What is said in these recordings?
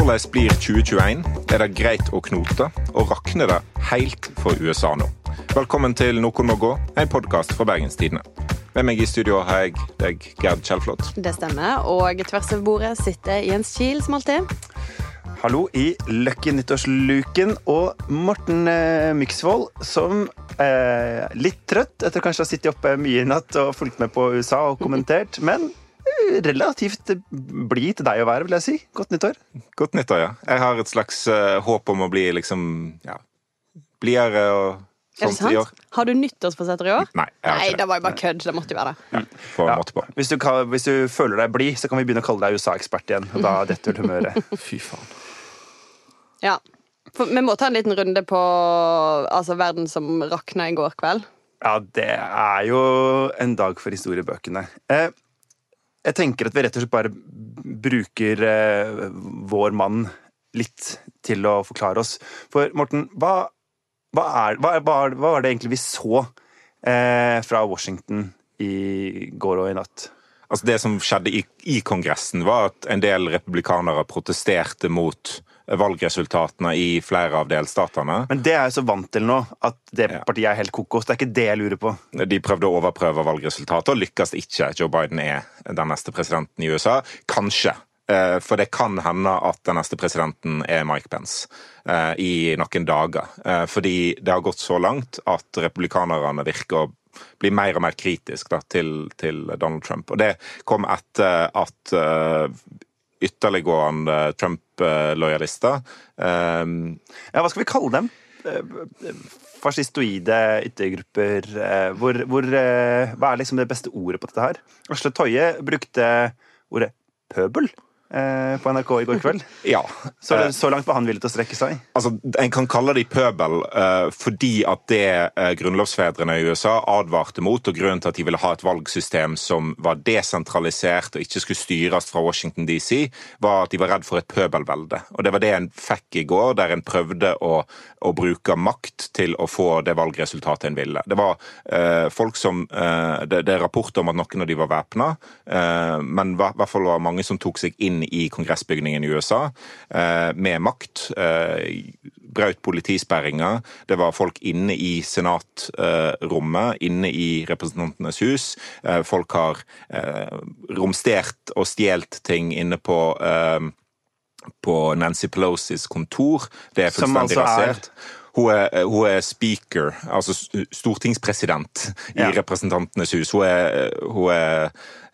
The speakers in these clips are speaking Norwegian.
Hvordan blir 2021? Er det greit å knote? Og rakner det helt for USA nå? Velkommen til Noen må gå, en podkast fra Bergenstidene. Med meg i studio har jeg deg, Gerd Kjellflot. Det stemmer. Og tvers over bordet sitter Jens Kiel, som alltid. Hallo i Lucky nyttårsluken og Morten eh, Myksvold, som eh, litt trøtt etter kanskje å ha sittet oppe mye i natt og fulgt med på USA og kommentert, men relativt blid til deg å være, vil jeg si. Godt nyttår. Godt nyttår, ja. Jeg har et slags uh, håp om å bli liksom ja, blidere og det sånt i år. Har du nyttårsforsetter i år? Nei, jeg har Nei, ikke det var jo bare kødd. Det måtte jo være det. Ja, Ja. på. Hvis du, kan, hvis du føler deg blid, så kan vi begynne å kalle deg USA-ekspert igjen. Og da detter vel humøret. Fy faen. Ja. For, vi må ta en liten runde på altså, verden som rakna i går kveld. Ja, det er jo en dag for historiebøkene. Eh, jeg tenker at vi rett og slett bare bruker eh, vår mann litt til å forklare oss. For Morten, hva, hva, er, hva, hva, var det egentlig vi så eh, fra Washington i går og i natt? Altså Det som skjedde i, i Kongressen, var at en del republikanere protesterte mot valgresultatene i flere av delstatene. Men det er jeg så vant til nå, at det partiet er helt kokos. Det er ikke det jeg lurer på. De prøvde å overprøve valgresultatet og lykkes ikke. Joe Biden er den neste presidenten i USA. Kanskje. Eh, For det kan hende at den neste presidenten er Mike Pence eh, i noen dager. Eh, Fordi det har gått så langt at republikanerne virker å bli mer og mer kritisk da, til, til Donald Trump. Og det kom etter at ytterliggående Trump-lojalister eh, Ja, hva skal vi kalle dem? Fascistoide yttergrupper. eh, Hvor, hvor, eh, hva er liksom det beste ordet på dette her? Asle Toje brukte ordet pøbel på NRK i går kveld. Ja. Så, så langt var han villig til å strekke seg. Altså, En kan kalle de pøbel eh, fordi at det eh, grunnlovsfedrene i USA advarte mot, og grunnen til at de ville ha et valgsystem som var desentralisert og ikke skulle styres fra Washington DC, var at de var redd for et pøbelvelde. Og Det var det en fikk i går, der en prøvde å, å bruke makt til å få det valgresultatet en ville. Det var eh, folk som eh, det, det er rapporter om at noen av de var væpna, eh, men i hvert fall var mange som tok seg inn i kongressbygningen i USA eh, med makt. Eh, brøt politisperringer. Det var folk inne i senatrommet, inne i Representantenes hus. Eh, folk har eh, romstert og stjålet ting inne på på Nancy Pelosis kontor. Det er fullstendig altså er- rasert. Hun er, hun er speaker, altså stortingspresident i Ja. Representantenes hus. Hun er, hun er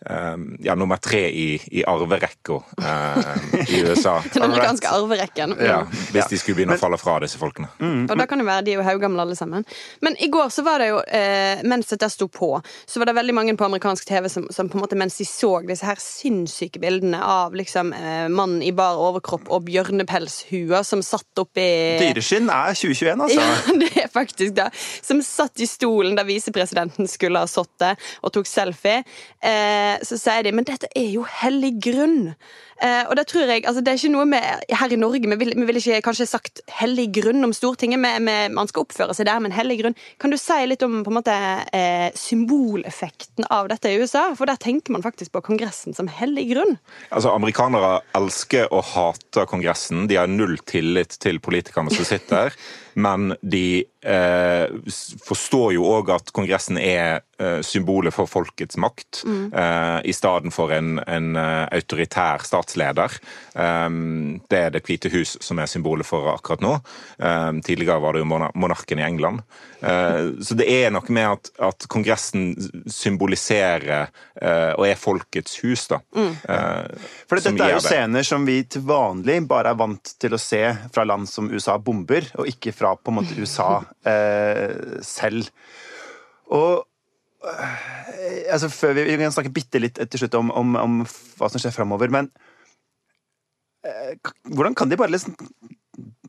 um, ja, nummer tre i, i arverekka um, i USA. Den amerikanske arverekken. Ja, hvis Ja. de skulle begynne Men- å falle fra, disse folkene. Og da kan det være, De er jo haugamle alle sammen. Men i går så var det jo, eh, mens dette sto på, så var det veldig mange på amerikansk TV som, som på en måte mens de så disse her sinnssyke bildene av liksom eh, mannen i bar overkropp og bjørnepelshua som satt oppi Dyreskinn er 2021, altså. Ja, det er faktisk det. Som satt i stolen der visepresidenten skulle ha sittet og tok selfie. Eh, så sier de men dette er jo hellig grunn. Eh, og det tror jeg, altså det er ikke noe med her i Norge, vi vil, vil ikke kanskje sagt hellig grunn om Stortinget. Med, med, man skal oppføre seg der, men hellig grunn. Kan du si litt om på en måte eh, symboleffekten av dette i USA? For der tenker man faktisk på Kongressen som hellig grunn. Altså, Amerikanere elsker og hater Kongressen. De har null tillit til politikerne som sitter. Men de forstår jo òg at Kongressen er eh, symbolet for folkets makt, eh, i stedet for en, en eh, autoritær statsleder. Um, det er Det hvite hus som er symbolet for akkurat nå. Um, tidligere var det jo monarken i England. Eh, så det er noe med at, at Kongressen symboliserer eh, og er folkets hus, da. Eh, For dette er jo det. scener som vi til vanlig bare er vant til å se fra land som USA bomber, og ikke fra på en måte USA eh, selv. Og eh, altså før vi, vi kan snakke bitte litt til slutt om, om, om hva som skjer framover, men eh, hvordan kan de bare liksom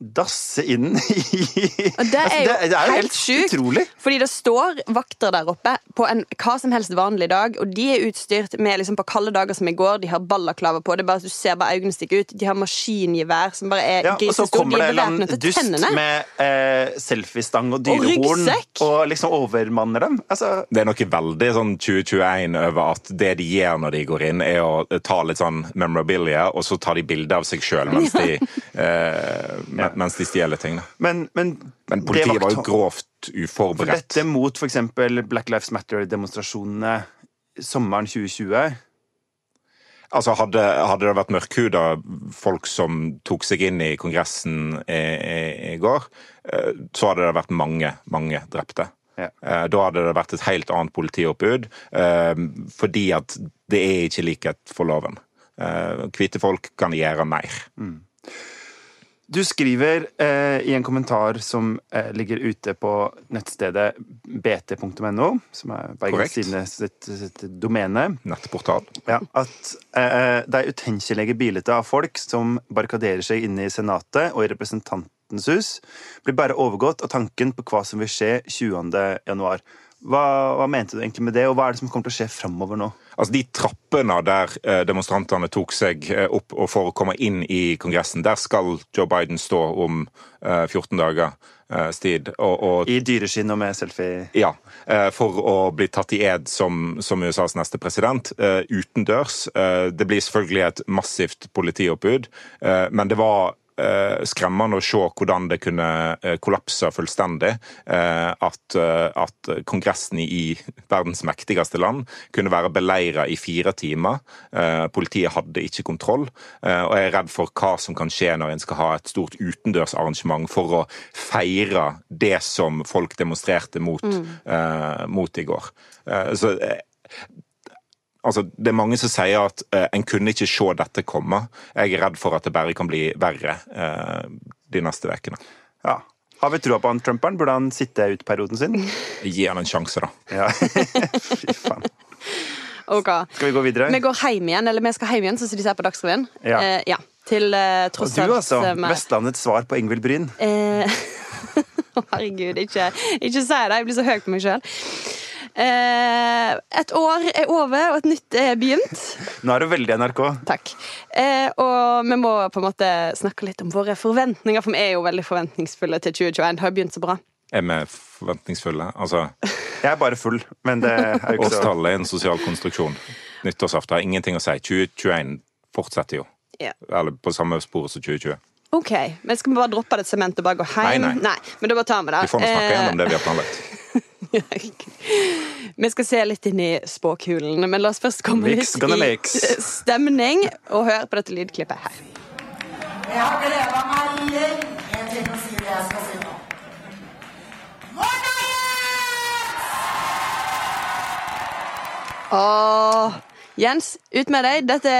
dasse inn i det er Altså, jo, det, det er jo helt helt sjukt. utrolig. Fordi det står vakter der oppe på en hva som helst vanlig dag, og de er utstyrt med liksom på kalde dager som i går. De har ballaklaver på. Det er bare at Du ser bare øynene stikke ut. De har maskingevær som bare er Ja, og så kommer De det er en eller annen bevæpnet dust tennene. med eh, selfiestang og dyrehorn og, og liksom overmanner dem. Altså, Det er noe veldig sånn 2021 over at det de gjør når de går inn, er å ta litt sånn memorabilia, og så tar de bilde av seg sjøl mens, de, eh, men- mens de stjeler ting. men, men, Men det politiet var jo vakt- grovt For uforberedt. dette mot f.eks. Black Lives Matter-demonstrasjonene sommeren 2020 Altså hadde, hadde det vært mørkhuda folk som tok seg inn i Kongressen i, i, i går, eh, så hadde det vært mange, mange drepte. Ja. Eh, Da hadde det vært et helt annet politioppbud, eh, fordi at det er ikke likhet for loven. Hvite folk kan gjøre mer. Du skriver eh, i en kommentar som eh, ligger ute på nettstedet bt.no, som er Bergens Bergenstidene sitt, sitt domene, Nettportal. ja, at eh, det er utenkelige bilder av folk som barrikaderer seg inne i Senatet og i Representantens hus, blir bare overgått av tanken på hva som vil skje 20. januar. Hva, hva mente du egentlig med det, og hva er det som kommer til å skje framover nå? Altså De trappene der eh, demonstrantene tok seg eh, opp og for å komme inn i Kongressen, der skal Joe Biden stå om eh, 14 dager Stid, tid. Og, og I dyreskinn og med selfie Ja, eh, for å bli tatt i ed som, som USAs neste president, eh, utendørs. Eh, Det blir selvfølgelig et massivt politioppbud, eh, men det var eh, skremmende å se hvordan det kunne eh, kollapse fullstendig. eh, At, eh, at Kongressen i verdens mektigste land kunne være beleira i fire timer. Eh, Politiet hadde ikke kontroll, eh, og jeg er redd for hva som kan skje når en skal ha et stort utendørsarrangement for å feire det som folk demonstrerte mot, mm. mot i går. Eh, Så eh, Altså, det er mange som sier at uh, en kunne ikke se dette komme. Jeg er redd for at det bare kan bli verre uh, de neste ukene. Ja. Har vi trua på han Trumperen? Burde han sitte ut perioden sin? Gi han en sjanse, da. Ja. Fy faen. Ok. Skal vi gå videre? Vi går hjem igjen, eller vi skal hjem igjen, sånn som de ser på Dagsrevyen. Ja. Uh, ja. Til eh, Og du, altså. med- Vestlandets svar på Ingvild Bryn. Eh, Herregud, ikke, ikke si det. Jeg blir så høy på meg sjøl. Eh, et år er over, og et nytt er begynt. Nå er du veldig NRK. Takk. Eh, og vi må på en måte snakke litt om våre forventninger, for vi er jo veldig forventningsfulle til 2021. Det har begynt så bra. Er vi forventningsfulle? Altså, Jeg er bare full, men det er jo ikke så Årstallet er en sosial konstruksjon. Nyttårsaften har ingenting å si. 2021 fortsetter jo. Ja. Eller på samme sporet som 2020. Ok, men Skal vi bare droppe det sementet og bare gå hjem? Nei, nei. men da bare tar vi det. Vi får nå snakke Eh, gjennom det vi har planlagt. Vi skal se litt inn i spåkulen, men la oss først komme Mix litt i stemning og høre på dette lydklippet her. Jeg har gleda meg lenge til å si det jeg skal si nå. Åh, Jens, ut med deg. Dette,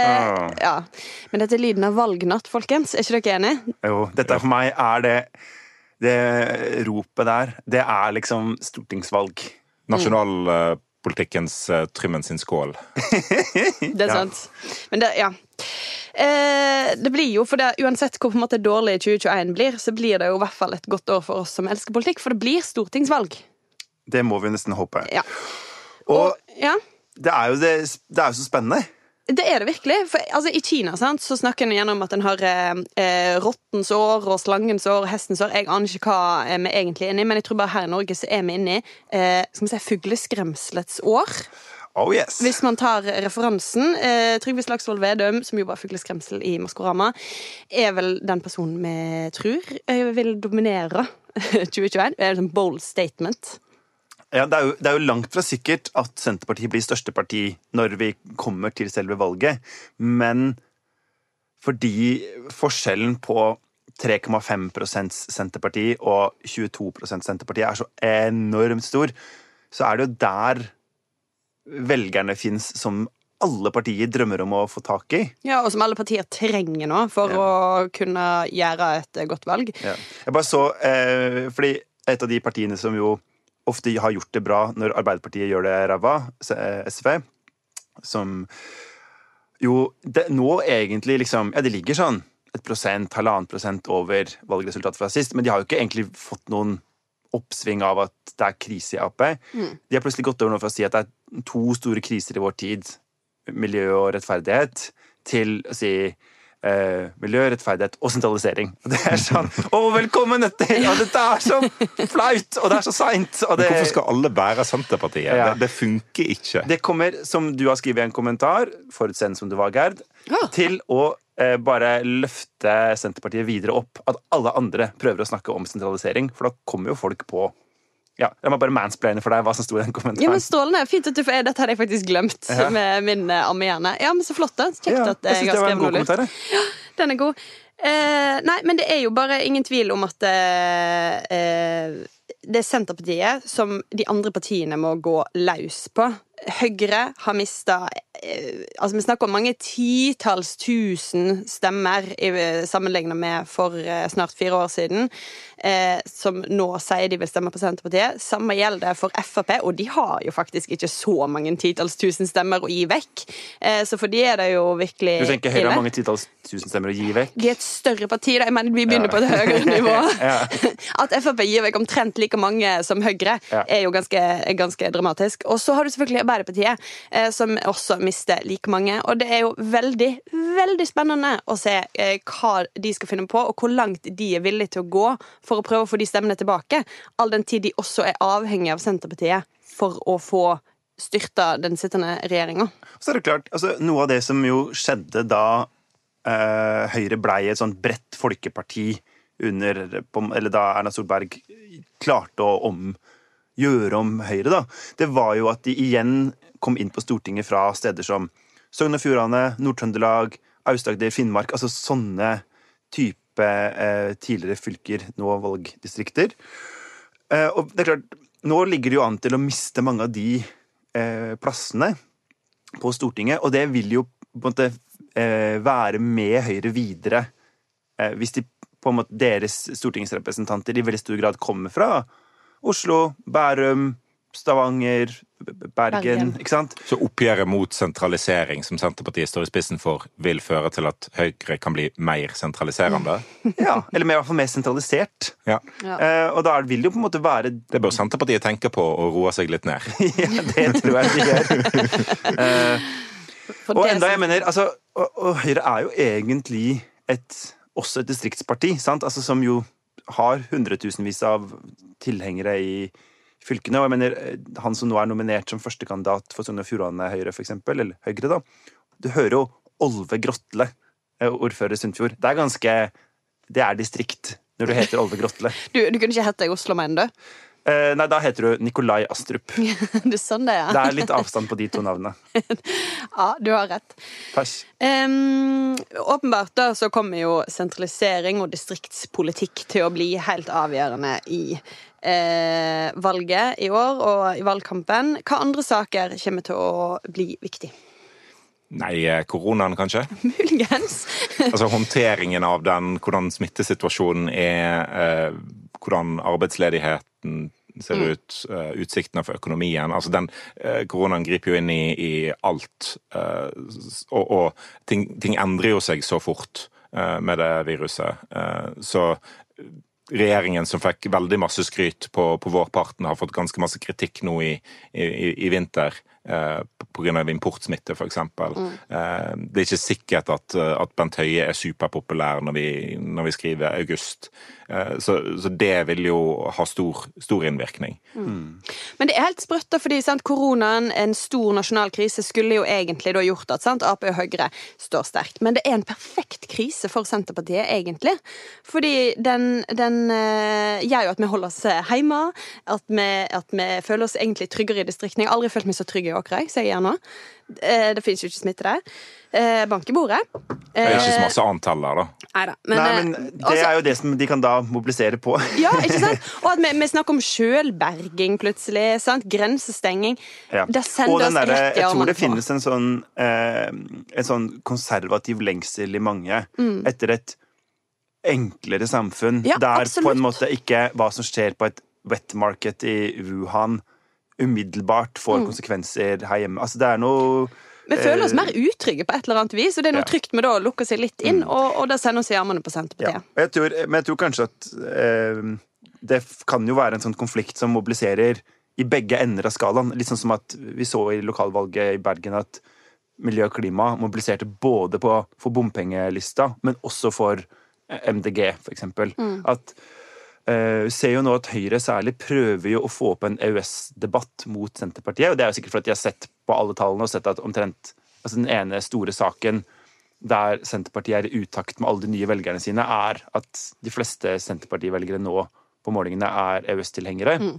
ja. Men dette er lyden av valgnatt, folkens. Er ikke dere enige? Jo, dette for meg er det Det ropet der, det er liksom stortingsvalg. Nasjonalpolitikkens uh, Trymmen sin skål. Det er Ja. sant. Men det, ja. Eh, det blir jo, for det, Uansett hvor på en måte dårlig 2021 blir, så blir det jo i hvert fall et godt år for oss som elsker politikk, for det blir stortingsvalg. Det må vi nesten håpe. Ja. Og ja. det er jo, det, det er jo så spennende. Det er det virkelig. For altså, I Kina sant, så snakker en igjen om at en har eh, eh, rottens år og slangens år og hestens år. Jeg aner ikke hva eh, vi egentlig er inne i, men jeg tror bare her i Norge så er vi inne i eh, skal vi si, fugleskremselets år. Oh yes. Hvis man tar referansen. Eh, Trygve Slagsvold Vedum, som jo var fugleskremsel i Maskorama, er vel den personen vi tror eh, vil dominere 2021. Det er en bold statement. Ja, det, er jo, det er jo langt fra sikkert at Senterpartiet blir største parti når vi kommer til selve valget, men fordi forskjellen på 3,5% Senterparti og 22% Senterparti er så enormt stor, så er det jo der velgerne fins som alle partier drømmer om å få tak i. Ja, Og som alle partier trenger nå for å kunne gjøre et godt valg. Ja. Jeg bare så, eh, fordi et av de partiene som jo ofte har gjort det bra når Arbeiderpartiet gjør det ræva, eh, SV, som jo det, nå egentlig liksom Ja, det ligger sånn et prosent, halvannet prosent over valgresultatet fra sist. Men de har jo ikke egentlig fått noen oppsving av at det er krise i Ap. De har plutselig gått over nå fra å si at det er to store kriser i vår tid, miljø og rettferdighet, til å si eh, miljø, rettferdighet og sentralisering. Og det er sånn Å, velkommen Dette, Og dette er så flaut! Og det er så seint! Det, hvorfor skal alle bære Senterpartiet? Ja. Det, det funker ikke. det kommer, som du har skrevet i en kommentar, forutseende som du var, Gerd, Ja. til å eh, bare løfte Senterpartiet videre opp. At alle andre prøver å snakke om sentralisering, for da kommer jo folk på ja, jeg må bare mansplaine for deg hva som sto i den kommentaren. Ja, men Strålende. Fint at du får Dette hadde jeg faktisk glemt Ja. med min uh, ammehjerne. Ja, men så flott, da. Kjekt Ja, at jeg, jeg har skrevet noe lurt. jeg. Den er god. Eh, nei, men det er jo bare ingen tvil om at eh, eh, det er Senterpartiet som de andre partiene må gå løs på. Høyre har mista eh, Altså, vi snakker om mange titalls tusen stemmer i- sammenlignet med for eh, snart fire år siden, eh, som nå sier de vil stemme på Senterpartiet. Samme gjelder for Frp, og de har jo faktisk ikke så mange titalls tusen stemmer å gi vekk. Eh, så for de er det jo virkelig Du tenker Høyre har mange titalls tusen stemmer å gi vekk? De er et større parti, da. Jeg mener, vi begynner på et høyere nivå. At Frp gir vekk omtrent like mange som Høyre, Ja. er jo ganske, ganske dramatisk. Og så har du selvfølgelig Arbeiderpartiet, eh, som også mister like mange. Og det er jo veldig, veldig spennende å se eh, hva de skal finne på, og hvor langt de er villige til å gå for å prøve å få de stemmene tilbake. All den tid de også er avhengig av Senterpartiet for å få styrta den sittende regjeringa. Så er det klart, altså, Noe av det som jo skjedde da eh, Høyre blei et sånt bredt folkeparti under Eller da Erna Solberg klarte å om, gjøre om Høyre, da, det var jo at de igjen kom inn på Stortinget fra steder som Sogn og Fjordane, Nord-Trøndelag, Aust-Agder, Finnmark. Altså sånne type eh, tidligere fylker, nå valgdistrikter. Eh, og det er klart, nå ligger det jo an til å miste mange av de eh, plassene på Stortinget, og det vil jo på en måte eh, være med Høyre videre eh, hvis de på en måte deres stortingsrepresentanter i veldig stor grad kommer fra Oslo, Bærum, Stavanger, Bergen, Bergen. ikke sant? Så oppgjøret mot sentralisering som Senterpartiet står i spissen for, vil føre til at Høyre kan bli mer sentraliserende? Ja, eller mer, i hvert fall mer sentralisert. Ja. Ja. Eh, og da vil det jo på en måte være Det bør Senterpartiet tenke på og roe seg litt ned. Ja, det tror jeg de gjør. For Og enda jeg mener, altså, og, og Høyre er jo egentlig et, også et distriktsparti, sant? Altså, som jo har hundretusenvis av tilhengere i fylkene. Og jeg mener, eh, han som nå er nominert som førstekandidat for Sogn og Fjordane Høyre, eksempel, eller Høyre, da. Du hører jo Olve Grotle, eh, ordfører i Sunnfjord. Det er ganske Det er distrikt når du heter Olve Grotle. Du, du kunne ikke hett deg Oslo, mener du? Eh, nei, da heter du Nikolai Astrup. Det er sånn det er. Det er litt avstand på de to navnene. Ja, du har rett. Em, åpenbart da så kommer jo sentralisering og distriktspolitikk til å bli helt avgjørende i eh, valget i år og i valgkampen. Hva andre saker kommer til å bli viktig? Nei, eh, koronaen kanskje? Muligens. Altså håndteringen av den, hvordan smittesituasjonen er, eh, hvordan arbeidsledigheten ser ut, uh, utsiktene for økonomien. Altså den uh, Koronaen griper jo inn i, i alt, Uh, og, og ting, ting endrer jo seg så fort med det viruset. Så regjeringen som fikk veldig masse skryt på, på vårparten, har fått ganske masse kritikk nå i, i, i vinter. Eh, Pga. importsmitte, f.eks. Mm. Eh, det er ikke sikkert at, eh, at Bent Høie er superpopulær når vi, når vi skriver august. Eh, så, så det vil jo ha stor, stor innvirkning. Men det er helt sprøtt, da, fordi sant, koronaen, en stor nasjonal krise, skulle jo egentlig da gjort at sant, Ap og Høyre står sterkt. Men det er en perfekt krise for Senterpartiet, egentlig. Fordi den, den gjør jo at vi holder oss hjemme, at vi, at vi føler oss egentlig tryggere i distriktene. Jeg har aldri følt meg så trygg i Jeg, sier jeg gjør nå. Eh, det fins jo ikke smitte der. Eh, bank i bordet. Det er ikke så masse annet heller, da. Neida, Nei, eh, men det også- er jo det som de kan da mobilisere på. ja, ikke sant? Og at vi, vi snakker om sjølberging plutselig. sant? Grensestenging. Ja. Det sender oss rett i jeg tror det finnes en sånn, eh, en sånn konservativ lengsel i mange etter et enklere samfunn. Mm. Ja, der absolutt. på en måte ikke hva som skjer på et wet market i Wuhan, umiddelbart får Mm. konsekvenser her hjemme. Altså, det er noe Vi føler oss Eh, mer utrygge på et eller annet vis, og det er noe Ja. trygt med å lukke seg litt inn, og, og da sender oss i armene på Senterpartiet. Ja. Jeg tror, men jeg tror kanskje at eh, det kan jo være en sånn konflikt som mobiliserer i begge ender av skalaen. Litt sånn som at vi så i lokalvalget i Bergen at miljø og klima mobiliserte både på, for bompengelista, men også for eh, MDG, for eksempel. At eh, Vi ser jo nå at Høyre særlig prøver jo å få opp en EØS-debatt mot Senterpartiet. og Det er jo sikkert fordi de har sett på alle tallene og sett at omtrent altså den ene store saken der Senterpartiet er i utakt med alle de nye velgerne sine, er at de fleste Senterparti-velgere nå på målingene er EØS-tilhengere. Mm.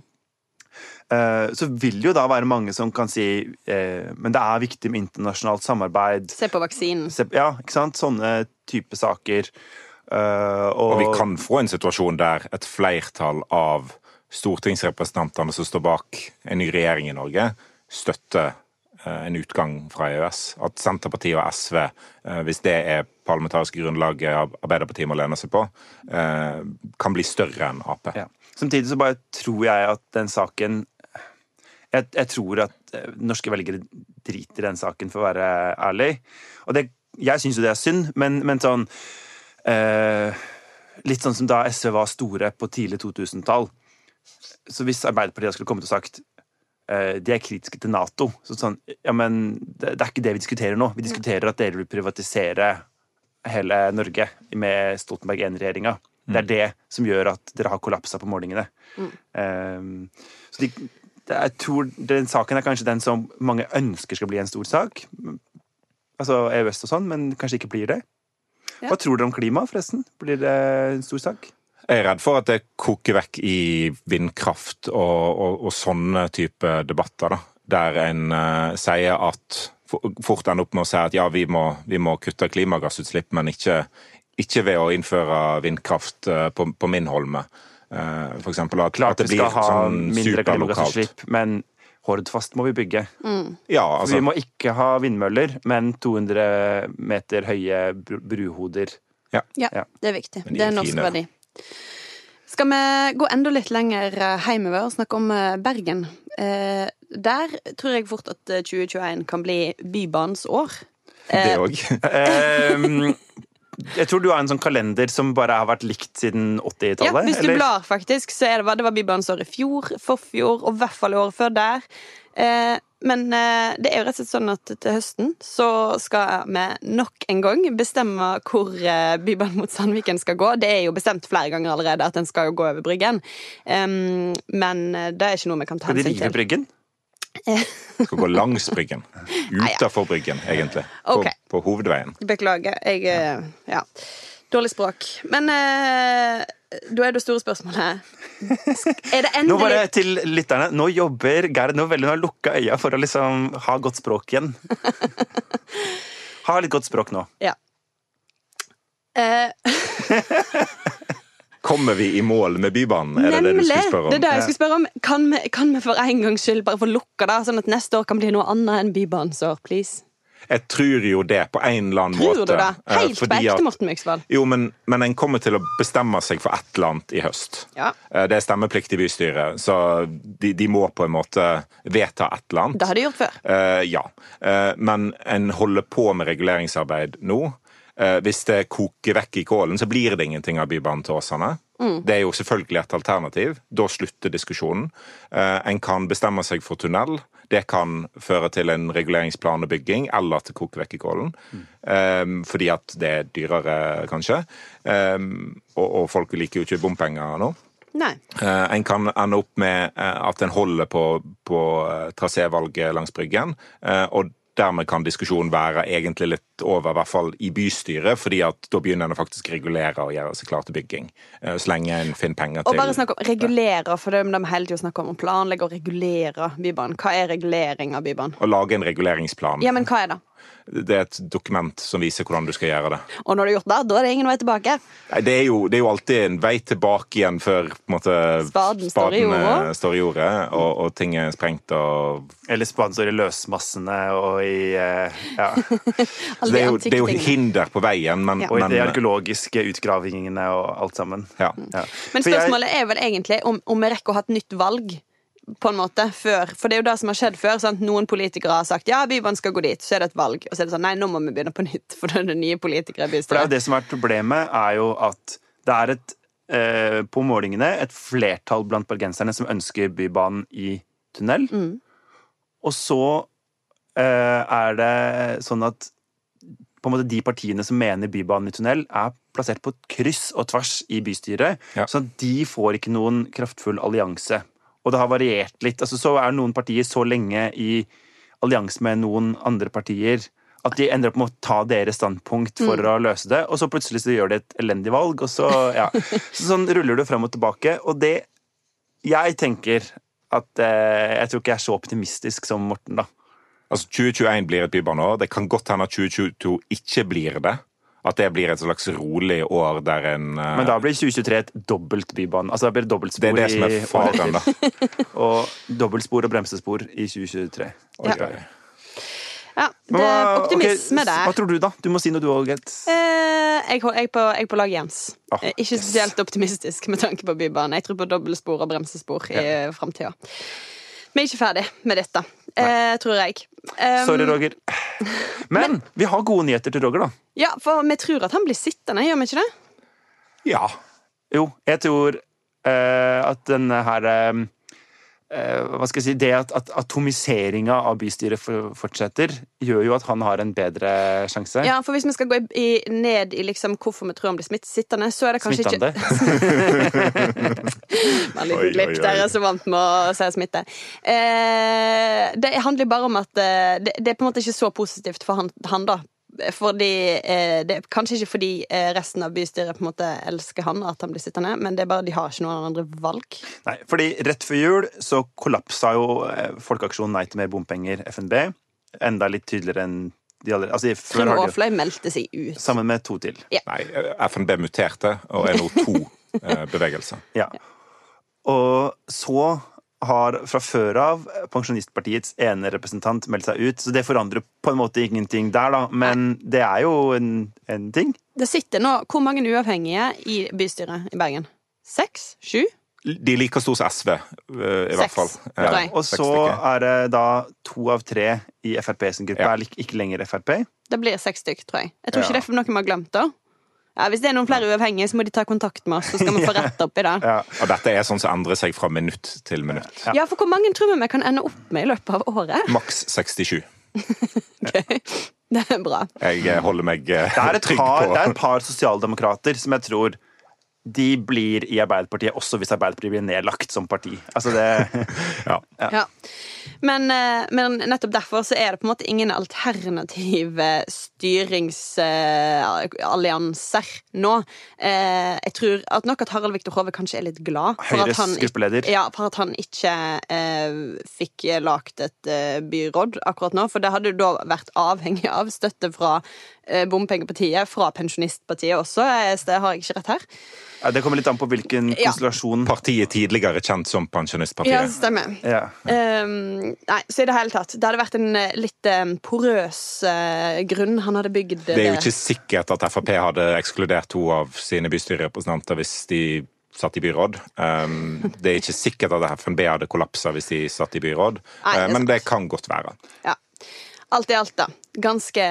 Så vil det jo da være mange som kan si eh, men det er viktig med internasjonalt samarbeid. Se på vaksinen. Se- Ja, ikke sant? Sånne type saker. Eh, og, Og vi kan få en situasjon der et flertall av stortingsrepresentantene som står bak en ny regjering i Norge, støtter uh, en utgang fra EØS. At Senterpartiet og SV, uh, hvis det er parlamentariske grunnlaget Arbeiderpartiet må lene seg på, kan bli større enn Ap. Ja. Samtidig så bare tror jeg at den saken jeg, jeg tror at norske velgere driter i den saken, for å være ærlig. Og det, jeg syns jo det er synd, men, men sånn eh, Litt sånn som da SV var store på tidlig 2000-tall. Så hvis Arbeiderpartiet skulle kommet og sagt eh, de er kritiske til Nato, så sånn Ja, men det, det er ikke det vi diskuterer nå. Vi diskuterer at dere vil privatisere hele Norge med Stoltenberg I-regjeringa. Det er det som gjør at dere har kollapsa på målingene. Um, så de, det, jeg tror den saken er kanskje den som mange ønsker skal bli en stor sak. Altså EØS og sånn, men kanskje ikke blir det. Hva tror dere om klima, forresten? Blir det en stor sak? Jeg er redd for at det koker vekk i vindkraft og, og, og sånne type debatter, da. Der en uh, sier at Fort ender opp med å si at ja, vi må, vi må kutte klimagassutslipp, men ikke, ikke ved å innføre vindkraft eh, på, på min holme. Eh, For eksempel at, Klart at det vi skal ha sånn mindre klimagassutslipp, men Hordfast må vi bygge. Ja, altså, vi må ikke ha vindmøller, men 200 meter høye bruhoder. Ja, Ja. det er viktig. De er Det er norsk fine. verdi. Skal vi gå enda litt lenger eh, hjemover og snakke om eh, Bergen? Eh, der tror jeg fort at eh, 2021 kan bli Bybanens år. det òg. Jeg tror du har en sånn kalender som bare har vært likt siden 80-tallet? Ja, hvis du blar, faktisk, så er det, det var Bybanens år i fjor, forfjor og i hvert fall året før der. Eh, men eh, det er jo rett og slett sånn at til høsten så skal vi nok en gang bestemme hvor eh, Bibelen mot Sandviken skal gå. Det er jo bestemt flere ganger allerede at den skal jo gå over Bryggen. Men eh, det er ikke noe vi kan ta hensyn til. Skal de rive. Bryggen? Skal gå langs Bryggen. Utafor Bryggen, egentlig. På, okay. på hovedveien. Beklager. Jeg eh, Ja. Dårlig språk. Men eh, da er det store spørsmålet Er det Nå bare endelig til lytterne. Nå jobber Gerd nå veldig, hun har lukka øya for å liksom ha godt språk igjen. Ha litt godt språk nå. Ja. Eh, Kommer vi i mål med Bybanen? Er det det du skulle spørre om? Det er det jeg skulle spørre om. Kan vi, kan vi for en gangs skyld bare få lukka det, sånn at neste år kan bli noe annet enn Bybanen, så please? Jeg tror jo det, på en eller annen Tror måte. du det? eh, Helt på ekte, Morten Myksvold. Jo, men, men en kommer til å bestemme seg for et eller annet i høst. Ja. Eh, Det er stemmeplikt i bystyret, så de, de må på en måte vedta et eller annet. Det har de gjort før. Uh, ja. Uh, men en holder på med reguleringsarbeid nå. Eh, hvis det koker vekk i kålen, så blir det ingenting av Bybanen til Åsane. Det er jo selvfølgelig et alternativ. Da slutter diskusjonen. Eh, en kan bestemme seg for tunnel. Det kan føre til en reguleringsplan og bygging, eller at det koker vekk i kålen. Eh, fordi at det er dyrere, kanskje. Um, og, og folk liker jo ikke bompenger nå. Nei. Uh, en kan ende opp med at en holder på, på trasévalget langs Bryggen. Uh, og dermed kan diskusjonen være egentlig litt over, i hvert fall i bystyret, fordi at da begynner en faktisk regulere og gjøre seg klar til bygging. eh, så lenge en finner penger til Og bare snakk om regulere, for det de hele tida snakker om å planlegge og regulere Bybanen. Hva er regulering av Bybanen? å lage en reguleringsplan. Ja, men hva er det? Det er et dokument som viser hvordan du skal gjøre det. Og når du har gjort det, da er det ingen vei tilbake. Nei, Det er jo, det er jo alltid en vei tilbake igjen før på en måte, Spaden står i spaden, eh, jorda. står i jordet, og, og ting er sprengt og Eller spaden står i løsmassene og i eh, ja. Så det er jo, det er jo hinder på veien, men, Ja. Og i de arkeologiske utgravingene og alt sammen. ja. Ja. Men spørsmålet er vel egentlig om, om vi rekker å ha et nytt valg på en måte, før. For det er jo det som har skjedd før. Sant? Noen politikere har sagt ja, Bybanen skal gå dit, så er det et valg. Og så er det sånn nei, nå må vi begynne på nytt, for det er det nye politikere i bystyret. For det er jo det som er problemet, er jo at det er et eh, på målingene et flertall blant bergenserne som ønsker Bybanen i tunnel. Og så eh, er det sånn at på en måte de partiene som mener Bybanen i tunnel, er plassert på kryss og tvers i bystyret. Ja. Så de får ikke noen kraftfull allianse. Og det har variert litt. Altså, så er noen partier så lenge i allianse med noen andre partier at de ender opp med å ta deres standpunkt for å løse det, og så plutselig så gjør de et elendig valg, og så, ja. så sånn ruller du frem og tilbake. Og det Jeg tenker at eh, Jeg tror ikke jeg er så optimistisk som Morten, da. Altså 2021 blir et bybaneår. Det kan godt hende at 2022 ikke blir det. At det blir et slags rolig år der en uh... Men da blir 2023 et dobbelt bybane. Altså da blir det Det er det som er faren, da. Og dobbeltspor og bremsespor i 2023. Ja. Ja, det er optimisme okay, der. Hva tror du, da? Du må si noe, du òg, Gert. Eh, jeg, jeg, er på, jeg er på lag Jens. Oh, Ikke spesielt optimistisk med tanke på Bybanen. Jeg tror på dobbeltspor og bremsespor i ja. framtida. Vi er ikke ferdig med dette, eh, tror jeg. Um, Sorry, Roger. Men vi har gode nyheter til Roger, da. Ja, for vi tror at han blir sittende, gjør vi ikke det? Ja. Jo, jeg tror eh, at denne her eh, Hva skal jeg si Det at, at atomiseringa av bystyret fortsetter, gjør jo at han har en bedre sjanse. Ja, for hvis vi skal gå i, i, ned i liksom hvorfor vi tror han blir smitt sittende, så er det kanskje Smittende. ikke Veldig litt glipp. der. Er så vant med å si smitte. Eh, det handler bare om at eh, det, det er på en måte ikke så positivt for han, han da. Fordi, eh, det er kanskje ikke fordi eh, resten av bystyret på en måte elsker han at han blir sittende, men det er bare de har ikke noen andre valg. Nei, fordi rett før jul så kollapsa jo eh, Folkeaksjonen Nei til mer bompenger, FNB. Enda litt tydeligere enn de allerede Altså, før Trym Aafløy meldte seg ut. Sammen med to til. Nei, FNB muterte og er nå to eh, bevegelser. Ja. Og så har fra før av Pensjonistpartiets ene representant meldt seg ut, så det forandrer på en måte ingenting der, da. Men det er jo en, en ting. Det sitter nå Hvor mange uavhengige i bystyret i Bergen? Seks? Sju? De er like stor som SV, eh, i hvert fall. Ja. Og så er det da to av tre i Frp sin gruppe Ja. er ikke lenger Frp. Det blir seks stykk, tror jeg. Jeg tror ikke Ja. det er noe vi har glemt, da. Ja, hvis det er noen flere uavhengige, så må de ta kontakt med oss, så skal vi få rett opp i det. Ja. Og dette er sånn som endrer seg fra minutt til minutt. Ja, for hvor mange tror vi vi kan ende opp med i løpet av året? Maks 67. Det er bra. Jeg eh, holder meg eh, er et trygg par, på det er et par sosialdemokrater som jeg tror de blir i Arbeiderpartiet også hvis Arbeiderpartiet blir nedlagt som parti. Altså det ja. Ja. Men, eh, men nettopp derfor så er det på en måte ingen alternative styringsallianser nå. Eh, jeg tror at nok at Harald Viktor Hove kanskje er litt glad for at han, gruppeleder. ja, for at han ikke eh, fikk lagt et eh, byråd akkurat nå. For det hadde jo da vært avhengig av støtte fra eh, bompengepartiet, fra pensjonistpartiet også. eh, så Det har jeg ikke rett her. Det kommer litt an på hvilken Ja. konstellasjon. Partiet tidligere kjent som Pensjonistpartiet. Ja, det stemmer. Ja. Um, nei, så i det hele tatt Det hadde vært en eh, litt eh, porøs eh, grunn han hadde bygd Det er jo ikke sikkert at Frp hadde ekskludert to av sine bystyrerepresentanter hvis de satt i byråd. Um, det er ikke sikkert at FNB hadde kollapsa hvis de satt i byråd, Nei, det men det kan godt være. ja. Alt i alt, da. Ganske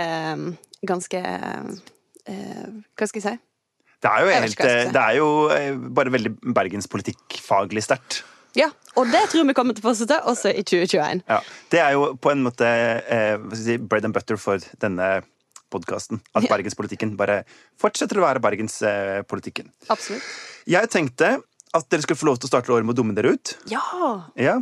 Ganske uh, Hva skal jeg si? Det er jo, helt, si. det er jo bare veldig bergenspolitikkfaglig sterkt. Ja, Og det tror vi kommer til å fortsette også i 2021. Ja. Det er jo på en måte eh, hva skal si, bread and butter for denne podkasten. At bergenspolitikken bare fortsetter å være bergenspolitikken. Absolutt. Jeg tenkte at dere skulle få lov til å starte året med å dumme dere ut. Ja! Ja.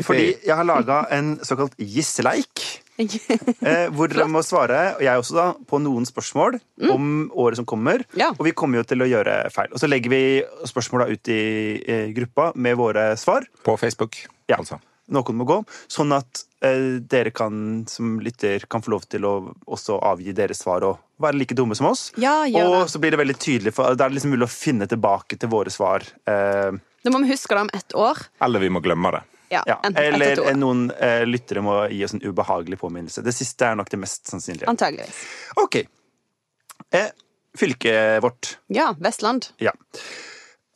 Fordi jeg har laga en såkalt gisseleik. Eh, hvor dere må svare, og jeg også da, på noen spørsmål om året som kommer. Mm. Ja. Og vi kommer jo til å gjøre feil. Og så legger vi spørsmåla ut i, i, gruppa med våre svar. På Facebook, Ja. altså. Noen må gå. Sånn at eh, dere kan, som lytter kan få lov til å også avgi deres svar og være like dumme som oss. Ja, gjør og det. så blir det veldig tydelig, for da er det liksom mulig å finne tilbake til våre svar. Eh, Da må vi huske det om ett år. Eller vi må glemme det. Ja, enten Eller eller to. noen eh, lyttere må gi oss en ubehagelig påminnelse. Det siste er nok det mest sannsynlige. Antageligvis. Ok. Eh, fylket vårt. Ja, Vestland. Ja.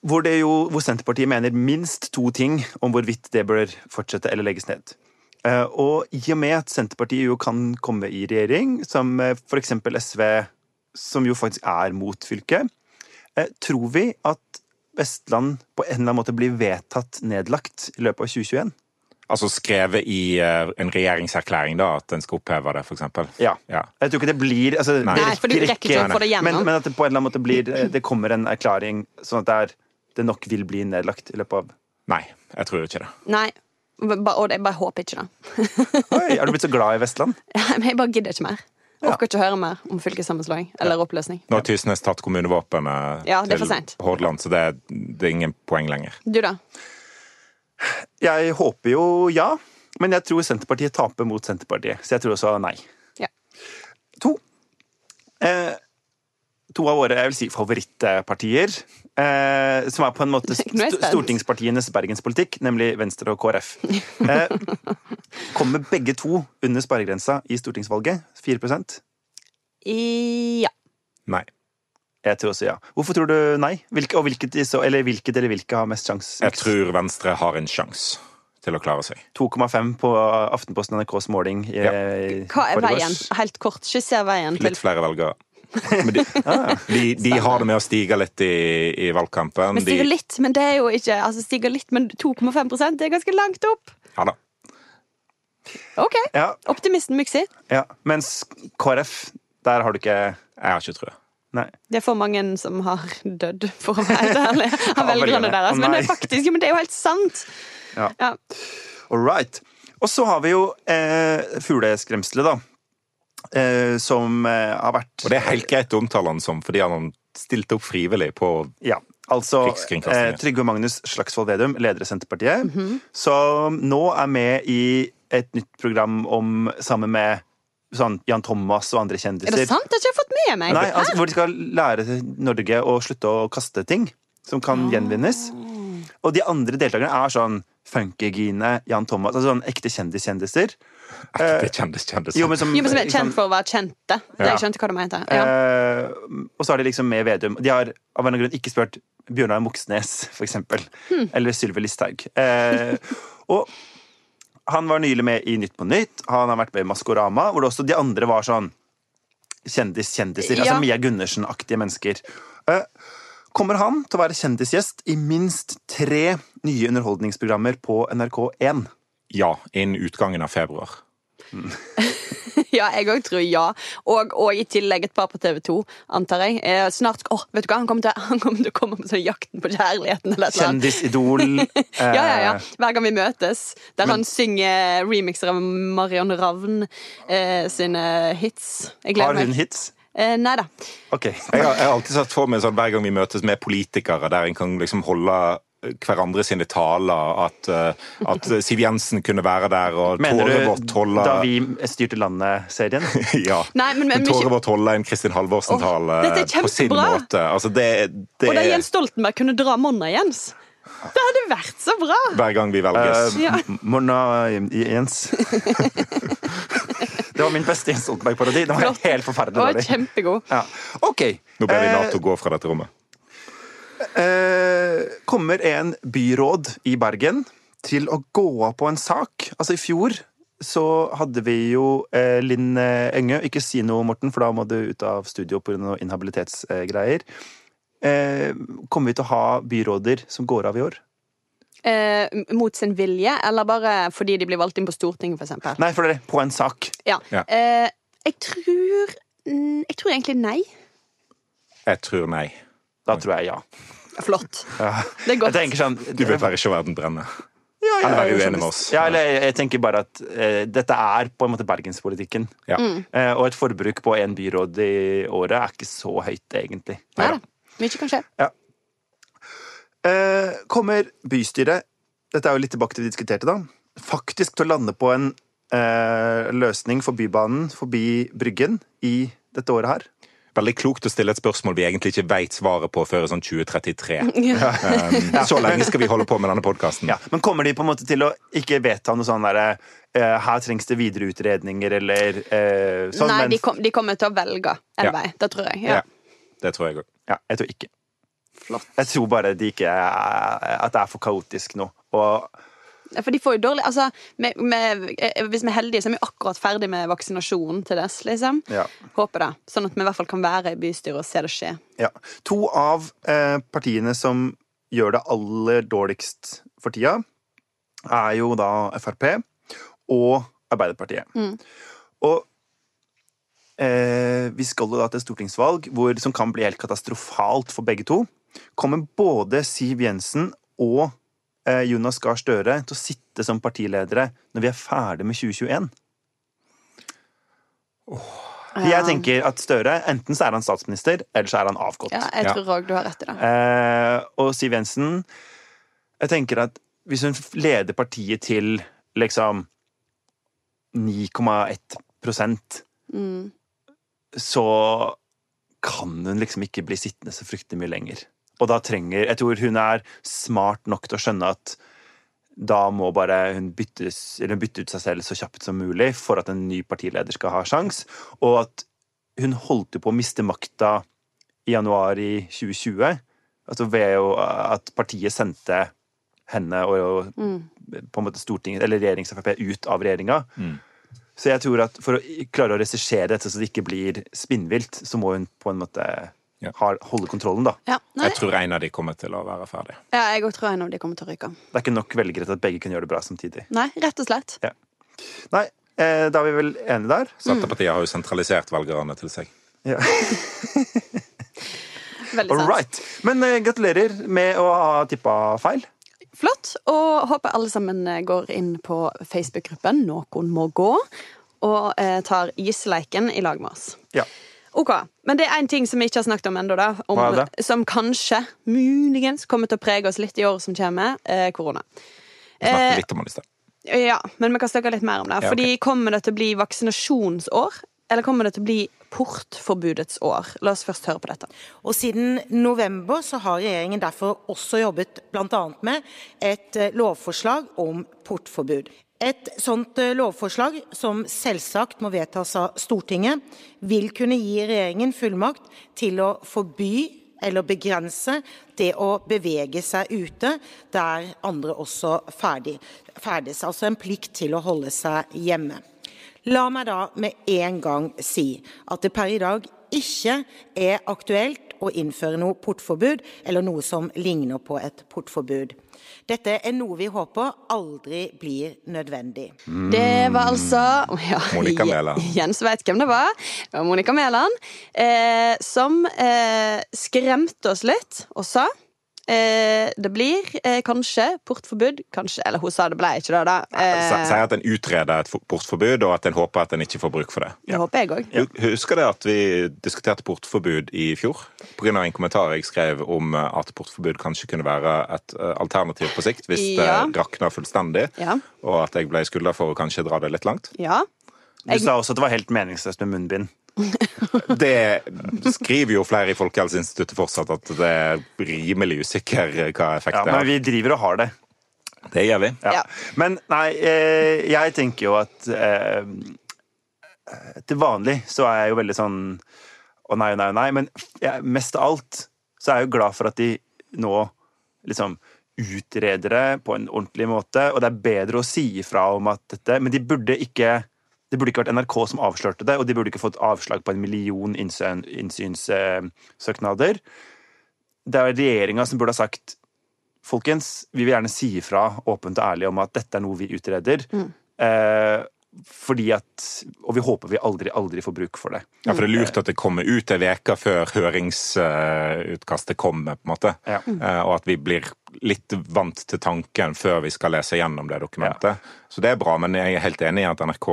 hvor, det jo, hvor Senterpartiet mener minst to ting om hvorvidt det bør fortsette eller legges ned. Eh, Og i og med at Senterpartiet jo kan komme i regjering, som eh, for eksempel SV, som jo faktisk er mot fylket, eh, tror vi at Vestland på en eller annen måte blir vedtatt nedlagt i løpet av 2021? Altså skrevet i eh, en regjeringserklæring da, at en skal oppheve det, eksempel. Ja. Ja. Jeg tror ikke det blir altså, Nei. det rekker, for du rekker ikke å få det gjennom. Men, men at det på en eller annen måte blir Det kommer en erklæring sånn at det, er, det nok vil bli nedlagt i løpet av Nei, jeg tror ikke det. Nei. Og jeg bare håper ikke det. Oi, er du blitt så glad i Vestland? Jeg bare gidder ikke mer. Ja. Orker ikke høre mer om fylkessammenslåing eller oppløsning. Nå har Tysnes tatt kommunevåpenet Ja, er til. Hordaland, så det, det er ingen poeng lenger. Du, da? Jeg håper jo ja, men jeg tror Senterpartiet taper mot Senterpartiet, så jeg tror også nei. Ja. To. Eh, to av våre jeg vil si, favorittpartier, eh, som er på en måte st stortingspartienes bergenspolitikk, nemlig Venstre og KrF. Eh, kommer begge to under sperregrensa i stortingsvalget? 4 I, ja. Nei. Jeg tror også ja. Hvorfor tror du nei? Hvilke, og hvilket, eller hvilket eller hvilke har mest sjanse? Jeg tror Venstre har en sjanse til å klare seg. 2,5 på Aftenposten NRKs måling. i- Ja. Hva er veien? Helt kort, skisser veien til Litt flere velgere. Men de, de, de har det med å stige litt i, i valgkampen. Men stiger De, litt, men det er jo ikke Altså stiger litt, men 2,5 det er ganske langt opp. ja da. OK. Ja, Optimisten Myksi. ja. Mens KrF, der har du ikke Jeg har ikke trua. Nei. Det er for mange som har dødd, for å være ærlig, av velgerne deres. Men det er faktisk, men det er jo helt sant. Ja. Ja. All right. Og så har vi jo eh, fugleskremselet, da. Eh, som eh, har vært Og det er helt greit å omtale han som, fordi han stilte opp frivillig på Ja. Altså eh, Trygve Magnus Slagsvold Vedum, leder i Senterpartiet, Mhm. som nå er med i et nytt program om sammen med sånn Jan Thomas og andre Er kjendiser. det sant? Det har ikke jeg fått med meg. Nei, altså, hvor de skal lære Norge å slutte å kaste ting som kan gjenvinnes. Og de andre deltakerne er sånn Funkygine, Jan Thomas, altså sånn ekte kjendiskjendiser. ekte kjendis-kjendiser. Jo, men som, Jo, men som er liksom, kjent for å være kjente. Det Ja. jeg skjønte hva du mente. Ja. eh, og så har de liksom med Vedum. De har av en eller annen grunn ikke spurt Bjørnar Moxnes, for eksempel. Hmm. Eller Sylvi Listhaug. Eh, og han var nylig med i Nytt på Nytt. Han har vært med i Maskorama, hvor det også de andre var sånn kjendis-kjendiser. Ja. Altså Mia Gundersen-aktige mennesker. Eh, kommer han til å være kjendisgjest i minst tre nye underholdningsprogrammer på NRK1? Ja, innen utgangen av februar. ja, jeg òg tror ja. Og, og i tillegg et par på TV2, antar jeg. Eh, snart Å, vet du hva, han kommer til, han kommer til å komme på sånn Jakten på kjærligheten eller noe. Kjendisidol. Ja, ja, ja. eh, Hver gang vi møtes. Der han synger remixer av Marion Ravn eh, sine hits. Jeg Har hun meg. hits? Eh, nei da. Okay. Jeg har, jeg har alltid satt for meg sånn hver gang vi møtes med politikere, der en kan liksom holde hverandre sine taler, at, eh, at Siv Jensen kunne være der, og Mener Tåre du vårt holde da vi styrte landet-serien? Ja. Nei, men- men Tåre vårt holde en Kristin Halvorsen-tale oh, på sin måte. Altså, det, det Og da Jens Stoltenberg kunne dra Monna Jens. Det hadde vært så bra! hver gang vi velges. Ja. Monna Jens. Det var min beste Jens Stoltenberg-parodi. Den var Flott. helt forferdelig Det dårlig. kjempegod. Ja. Ok. Nå ber vi Eh, Nato gå fra dette rommet. eh, kommer en byråd i Bergen til å gå av på en sak. Altså, i fjor så hadde vi jo eh, Linn Engø Enge. Ikke si noe, Morten, for da må du ut av studio pga. inhabilitetsgreier. Eh, kommer vi til å ha byråder som går av i år? Eh, mot sin vilje, eller bare fordi de blir valgt inn på Stortinget, for eksempel? Nei, for det er på en sak. Ja. Ja. Eh, jeg tror mm, Jeg tror egentlig nei. Jeg tror nei. Da tror jeg ja. Flott. ja. Det er godt. sånn Du vil bare ikke verden brenne. Ja, Eller være uenig med oss. Ja, eller jeg, jeg tenker bare at eh, dette er på en måte bergenspolitikken. Ja. Eh, og et forbruk på én byråd i året er ikke så høyt, egentlig. Nei da. Mye kan skje. Eh, kommer bystyret, dette er jo litt tilbake til det vi diskuterte, da, faktisk til å lande på en eh, løsning for Bybanen forbi Bryggen i dette året her? Veldig klokt å stille et spørsmål vi egentlig ikke veit svaret på før sånn 2033. Ja. Um, så lenge skal vi holde på med denne podkasten. Ja, Men kommer de på en måte til å ikke vedta noe sånn derre eh, Her trengs det videre utredninger, eller eh, sånn, Nei, men de, kom, de kommer til å velge en Ja. vei. Det tror jeg. Ja. Ja. Det tror jeg òg. Ja, jeg tror ikke. Flott. Jeg tror bare de ikke at det er for kaotisk nå. Og Ja, For de får jo dårlig altså, med, med, eh, Hvis vi er heldige, så er vi akkurat ferdig med vaksinasjonen til dess. liksom. Ja. Håper det. Sånn at vi i hvert fall kan være i bystyret og se det skje. ja. To av eh, partiene som gjør det aller dårligst for tida, er jo da Frp og Arbeiderpartiet. Og eh, vi skal jo da til stortingsvalg hvor, som kan bli helt katastrofalt for begge to. Kommer både Siv Jensen og eh, Jonas Gahr Støre til å sitte som partiledere når vi er ferdig med 2021? Jeg tenker at Støre, enten så er han statsminister, eller så er han avgått. Ja, jeg tror også du har rett i det. Eh, og Siv Jensen Jeg tenker at hvis hun leder partiet til liksom 9,1 Mm. Så kan hun liksom ikke bli sittende så fryktelig mye lenger. Og da trenger Jeg tror hun er smart nok til å skjønne at da må bare hun byttes, eller bytte ut seg selv så kjapt som mulig for at en ny partileder skal ha sjans. Og at hun holdt jo på å miste makta i januar i 2020. Altså ved jo at partiet sendte henne og på en måte Stortinget, eller regjerings-Frp ut av regjeringa. Så jeg tror at for å klare å regissere dette så det ikke blir spinnvilt, så må hun på en måte Ja. holde kontrollen, da. Ja, nei, Jeg tror en av de kommer til å være ferdig. ja, jeg òg tror en av de kommer til å ryke. Det er ikke nok velgere til at begge kan gjøre det bra samtidig. Nei, rett og slett. Nei, eh, da er vi vel enige der. Senterpartiet har jo sentralisert velgerne til seg. Ja. Veldig All sant. right. Men eh, gratulerer med å ha tippa feil. Flott. Og håper alle sammen eh, går inn på Facebook-gruppen Noen må gå, og eh, tar gisseleiken i lag med oss. Ja. Ok, Men det er én ting som vi ikke har snakket om ennå, som kanskje, muligens, kommer til å prege oss litt i året som kommer. Eh, korona. Vi snakket Eh, litt om det i sted. Ja, men vi kan snakke litt mer om det. Ja, Fordi Kommer det til å bli vaksinasjonsår, eller kommer det til å bli portforbudets år? La oss først høre på dette. Og siden november så har regjeringen derfor også jobbet bl.a. med et eh, lovforslag om portforbud. Et sånt eh, lovforslag, som selvsagt må vedtas av Stortinget, vil kunne gi regjeringen fullmakt til å forby eller begrense det å bevege seg ute der andre også ferdig, ferdes. Altså en plikt til å holde seg hjemme. La meg da med en gang si at det per i dag ikke er aktuelt å innføre noe portforbud eller noe som ligner på et portforbud. Dette er noe vi håper aldri blir nødvendig. Det var altså ja, Monica Mæland. Jens vet hvem det var. Det var Monica Mæland. Eh, som eh, skremte oss litt og sa eh, det blir eh, kanskje portforbud. Kanskje, eller hun sa det ble ikke det, da. Eh, Sier at en utreder et portforbud, og at en håper at en ikke får bruk for det. det håper jeg òg. Hu- Husker du at vi diskuterte portforbud i fjor? Pga. en kommentar jeg skrev om eh, at portforbud kanskje kunne være et eh, alternativ på sikt hvis Ja. det rakna fullstendig, Ja. og at jeg ble skylda for å kanskje dra det litt langt. Ja. Du sa også at det var helt meningsløst med munnbind. Det skriver jo flere i Folkehelseinstituttet fortsatt, at det er rimelig usikker hva effekten er. Ja, men vi driver og har det. Det gjør vi. Ja. Ja. Men nei, eh, jeg tenker jo at eh, Til vanlig så er jeg jo veldig sånn Å nei, nei, nei. Men jeg, mest av alt så er jeg jo glad for at de nå liksom utreder det på en ordentlig måte, og det er bedre å si ifra om at dette Men de burde ikke det burde ikke vært NRK som avslørte det, og de burde ikke fått avslag på en million innsynssøknader. Det er regjeringa som burde ha sagt Folkens, vi vil gjerne si ifra åpent og ærlig om at dette er noe vi utreder. Eh, fordi at Og vi håper vi aldri, aldri får bruk for det. Ja, for det er lurt at det kommer ut ei uke før høringsutkastet kommer, på en måte. Ja. Eh, Og at vi blir litt vant til tanken før vi skal lese gjennom det dokumentet. Så det er bra, men jeg er helt enig i at NRK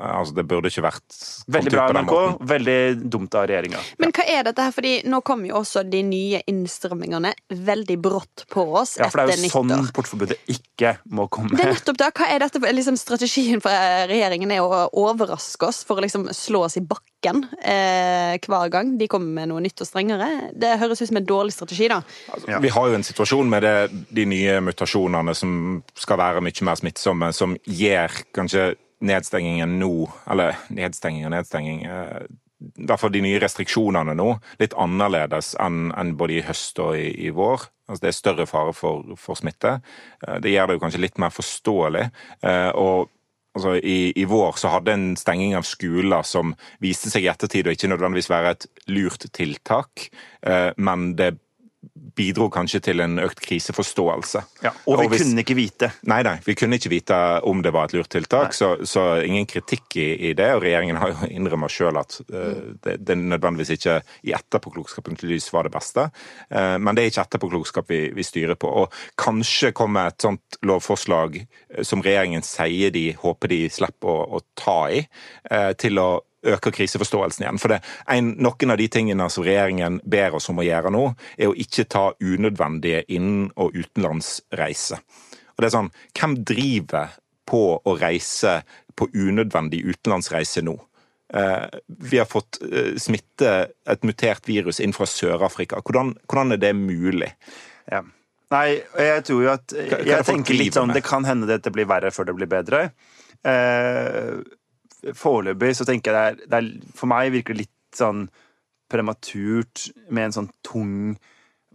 altså Det burde ikke vært Veldig bra, NRK. Veldig dumt av regjeringa. Men hva er dette her? Fordi nå kommer jo også de nye innstrammingene veldig brått på oss etter nyttår. Ja, for det er jo sånn nyttår. portforbudet ikke må komme. Det er nettopp det. Hva er dette? Liksom, strategien for regjeringen er å overraske oss for å liksom slå oss i bakken eh, hver gang de kommer med noe nytt og strengere. Det høres ut som en dårlig strategi, da. Ja. Vi har jo en situasjon med det, de nye mutasjonene som skal være mye mer smittsomme, som gir kanskje nedstengingen nå Eller nedstenging og nedstenging. eh, Derfor de nye restriksjonene nå litt annerledes enn enn både i høst og i, i vår. Altså Det er større fare for, for smitte. Eh, Det gjør det jo kanskje litt mer forståelig. Eh, og altså, i, I vår så hadde en stenging av skoler som viste seg i ettertid å ikke nødvendigvis være et lurt tiltak, eh, men det bidro kanskje til en økt kriseforståelse. Ja, og vi hvis- kunne ikke vite. Nei, nei, vi kunne ikke vite om det var et lurt tiltak, så, så ingen kritikk i, i det. Og regjeringen har jo innrømmet sjøl at uh, det, det nødvendigvis ikke i etterpåklokskapens lys var det beste. Uh, men det er ikke etterpåklokskap vi, vi styrer på. Og kanskje kommer et sånt lovforslag eh, som regjeringen sier de håper de slipper å, å ta i, uh, til å øke kriseforståelsen igjen. For det, en, Noen av de tingene som regjeringen ber oss om å gjøre nå, er å ikke ta unødvendige innen- og utenlandsreiser. Og det er sånn, Hvem driver på å reise på unødvendig utenlandsreise nå? Eh, vi har fått eh, smitte et mutert virus inn fra Sør-Afrika. Hvordan, hvordan er det mulig? Ja. Nei, jeg tror jo at Jeg tenker litt sånn? Det kan hende dette blir verre før det blir bedre. Eh, Foreløpig så tenker jeg det er, det er For meg virker det litt sånn prematurt med en sånn tung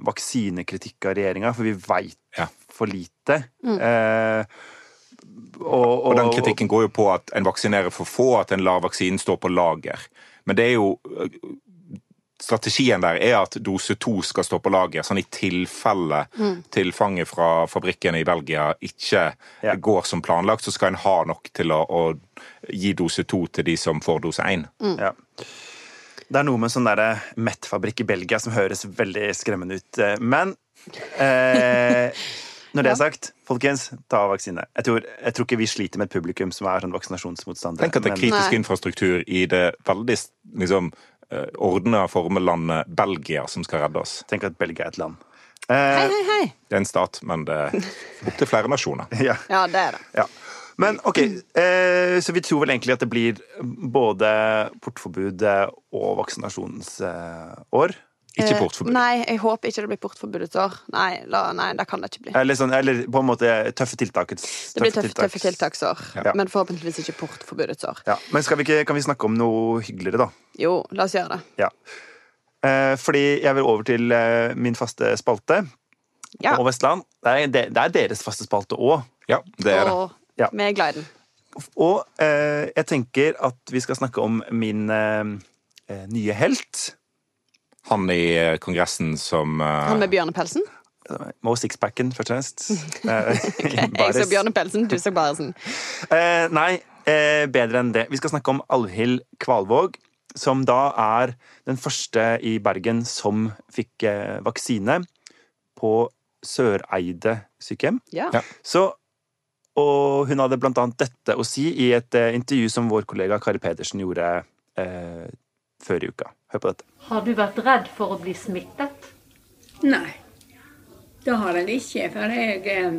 vaksinekritikk av regjeringa, for vi veit Ja. for lite. Eh, og, Og den kritikken går jo på at en vaksinerer for få, at en lar vaksinen stå på lager. Men det er jo Strategien der er at dose to skal stå på lager, sånn i tilfelle tilfanget fra fabrikken i Belgia ikke Ja. går som planlagt, så skal en ha nok til å, å gi dose to til de som får dose én. Ja. Det er noe med sånn derre Met-fabrikk i Belgia som høres veldig skremmende ut. eh, Men eh, når det er sagt, folkens, ta vaksine. Jeg tror, jeg tror ikke vi sliter med et publikum som er sånn vaksinasjonsmotstandere. Tenk at det er kritisk men... infrastruktur i det veldig liksom, ordna formelandet Belgia som skal redde oss. Tenk at Belgia er et land. Hei, Eh, hei, hei. Det er en stat, men det er opp til flere nasjoner. ja, Ja, det er det. ja. Men OK, eh, så vi tror vel egentlig at det blir både portforbud eh, og vaksinasjonsår. Ikke Eh. Nei, jeg håper ikke det blir portforbudets år. Nei, la, nei, det kan det ikke bli. Eller, sånn, eller på en måte tøffe tiltakets Det blir tøffe, tøffe tiltaksår, Ja. men forhåpentligvis ikke portforbudets år. Ja. Men skal vi ikke, kan vi snakke om noe hyggeligere, da? Jo, la oss gjøre det. Ja. Eh, fordi jeg vil over til eh, min faste spalte Ja. på Vestland. Det er, det, er deres faste spalte òg. Ja, det er det. Og Ja. vi er glad i den. Og eh, jeg tenker at vi skal snakke om min eh, eh, nye helt. Han i eh, Kongressen som uh, Han med bjørnepelsen. Må Sixpacken, først og fremst. Eh, Jeg så bjørnepelsen, du så Baresen. Uh, nei, uh, bedre enn det. Vi skal snakke om Alvhild Kvalvåg, som da er den første i Bergen som fikk vaksine på Søreide sykehjem. Ja. Ja. Så, og hun hadde blant annet dette å si i et intervju som vår kollega Kari Pedersen gjorde eh, før i uka. Hør på dette. Har du vært redd for å bli smittet? Nei, det har jeg ikke. For jeg, eh,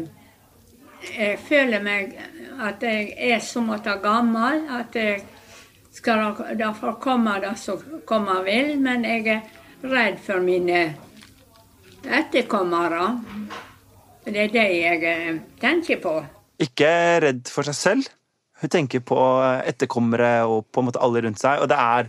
jeg føler meg at jeg er så måte gammel at jeg skal derfor komme det som komme vil. Men jeg er redd for mine etterkommere. Det er det jeg eh, tenker på. Ikke redd for seg selv. Hun tenker på etterkommere og på en måte alle rundt seg. Og det er